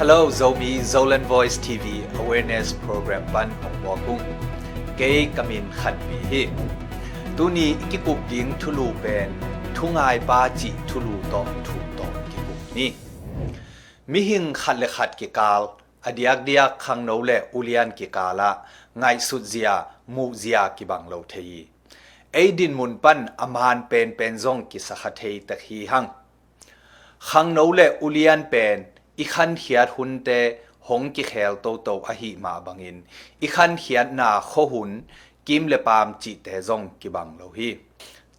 Hello Zomi Zolan Voice TV Awareness Program ปันของบอกุ้งเกย์กมินขัดมีฮีตูนี้กิกุบยิงทุลูเป็นทุงายปาจิทุลูตองทุตอกกิกุบนี่มิหิงขัดเลขัดกิกาลอดียกเดียกขังโนเลอุเลียนกิกาละไงสุดเสียมูเสียกิบังเลวเทีไอดินมุนปันอามานเป็นเป็นซองกิสขะเทีตะฮีหังขังโนเลอุเลียนเป็น อีขันเขียดหุ่นเตหงกิเขลโตโตอหิมาบังอินอีขันเขียนนาโคหุนกิมเลปามจิเตจงกิบังโลหี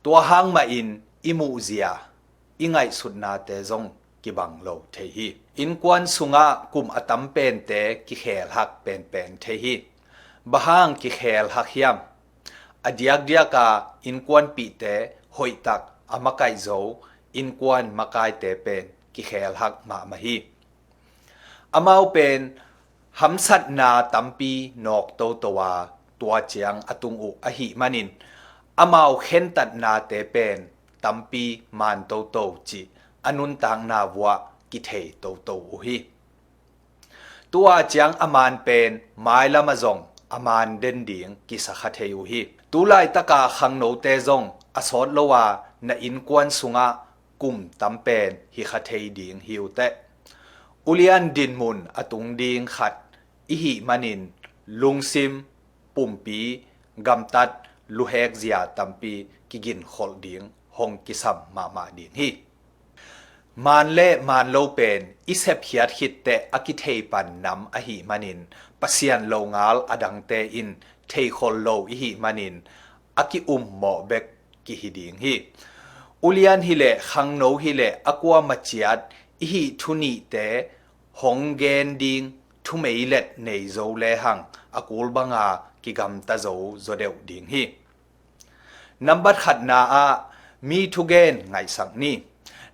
ตัวหางมาอินอิมูเซียอิงไงสุดนาเตจงกิบังโลเทหีอินกวนสุงะกุมอตัมเป็นเตกิเขลหักเป็นเป็นเทหีบะหางกิเขลหักยามอดียกเดียกาอินกวนปีเตหอยตักอมาไกโจอินกวนมาไกเตเป็นกิเขลหักมามาฮี อามาเป็นหำสัตนาตัมปีนอกโตตัวตัวเจียงอตุงอุอหิมานินอามาเข็นตัดนาเตเป็นตัมปีมานโตโตจีอนุนตังนาวะกิเทโตโตอุหิตัวเจียงอามานเป็นไม้ละมะจงอามานเด่นเดียงกิสขะเทอุหิตุไลตะกาขังโนเตจงอสอดละวานอินกวนสุงะกุมตัมเป็นฮิขาเทดียงฮิวเต อุลียนดินมุนอตุงดีงขัด อิหิมานิน ลุงซิม ปุ่มปีกำตัดลุแหกเสียตัมปีกิกินขอดีงหงกิซัมมามาดีนฮีมานเลมานโลเป็นอิเซบเฮียดคิดแต่อกิเทปันนำอหิมานินปะเสียนโลงาลอดังเตอินเทคนโลอิหิมานินอกิอุมหมอเบกกิฮิดีงฮีอุลียนฮิเลขังโนฮิเลอกัวมัจยัด hi thuni te, hong gen ding, thu mei let nei zo le hang. Akul banga ki gam ta zo zo deu ding hi. Number khat na a, mi thu gen ngai sang ni.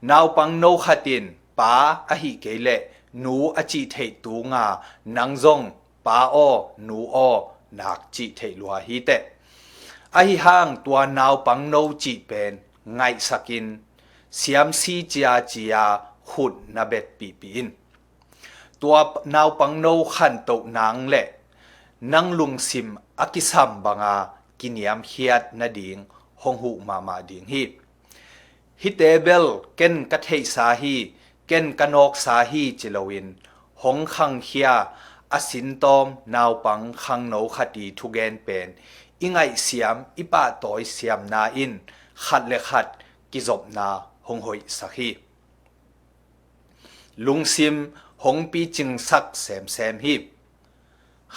Naw pang no khatin pa a hi ke le, nu a chi thei tu nga, nang zong, pa o, nu o, nak chi thei lua hi te. A hi hang tua naw pang no chi pen, ngai sakin. Siam si chia chia hut na bet pi pi in ตัวนาวปังโนขันโตนางเละนังลุงซิมอากิสัมบังอากินยามเฮียดนาดิงฮงหูมามาดิงฮีฮิเตเบลเกนกัทเฮสาฮีเกนกันอกสาฮีจิลวินฮงขังเฮียอาสินตอมนาวปังขังโนขัดีทุเกนเป็นอิงไอเสียมอิปาตอยเสียมนาอินขัดเลขัดกิจบนาฮ ลุงซิมหงปีจึงสักแสมแสมหิบ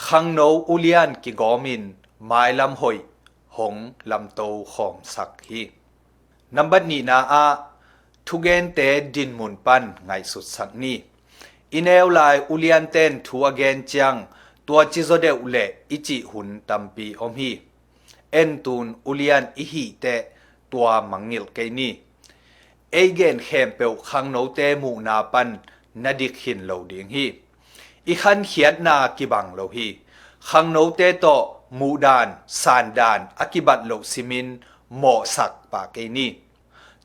ขังโนอุลียนกิกอมินไมาลำหอยหงลำโตหอมสักหินับบัดนีนาอาทุเกนเตดินมุนปันไงสุดสักนี้อินเอวลายอุลียนเต้นทัวเกนจังตัวจิโซเดอุเลอิจิหุนตัมปีอมฮิเอ็นตูนอุลียนอิฮีเตตัวมังนิลเกนี่ เอเกนเขมเปียวคังโนเตมูนาปันนาดิกหินเหลาดิงฮีอีขันเขียนนากิบังเหลาฮีขังโนเตโตมูดานซานดานอกิบัตเหลาซิมินหมอสักปากเอนี่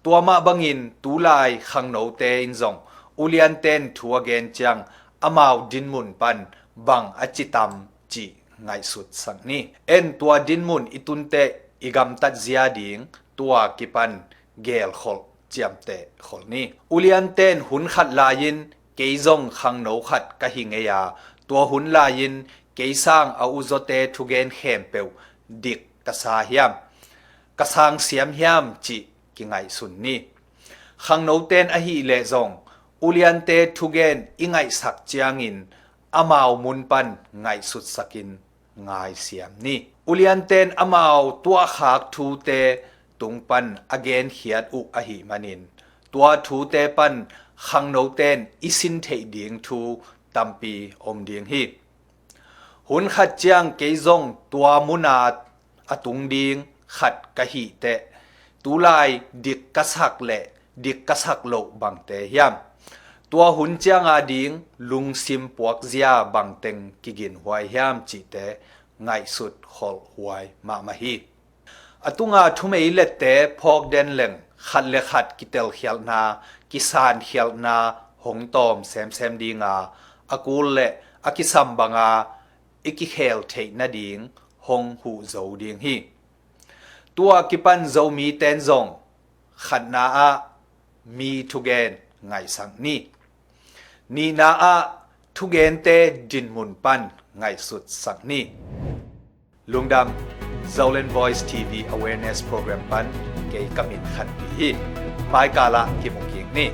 ตัวมาบังอินตูลายขังโนเตอินซองอุลียนเตนทัวเกนจังอามาวดินมุนปันบังอจิตัมจีไงสุดสังนี้เอ็นตัวดินมุนอิตุนเตอิกัมตัดเซียดิงตัวกิปันเกลขล เจียมเตะขลนี้อุลียนเต้นหุนขัดลายินเกยซงขังโหนขัดกะหิงเอยาตัวหุนลายินเกยสร้างอาอุโซเตทุเกนเขมเปวดิกกะสาเฮียมกะสางเสียมเฮียมจิกิไงสุนนี้ขังโหนเต้นอหิเลซงอุลียนเตทุเกนอิไงสักจียงอินอามาวมุนปันไงสุดสกินไงเสียมนี่อุลียนเตนอามาวตัวขากทูเต tung pan again hiat u a hi manin. Tua thu te pan, khang no ten, isin thei ding thu, tampi om ding hi. Hun khat chiang ke zong, tua muna atung ding, khat ka hi te. Tu lai, dik ka sak le, dik ka sak lo bang te hiam. Tua hun chiang a ding, lung sim puak zia bang teng kigin huai hiam chi te, ngai sut khol huai ma ma hi. ตุงาทุเมเลเตพอกเดนเลงขัดเลขัดกิเตลเฮียลนากิสานเฮียลนาหงตอมเซมเซมดีงาอากูเลอากิซัมบังาอิกิเคลเทนาดิงหงหูโจดิงฮีตัวกิปันโจมีเตนซงขันนาอามีทุเกนไงสังนี่นีนาอาทุเกนเตจินมุนปันไงสุดสังนี่ลุงดำ Zolan Voice TV Awareness Program ปันเกยกมินขันปีหมายกาละที่มงเกียงนี่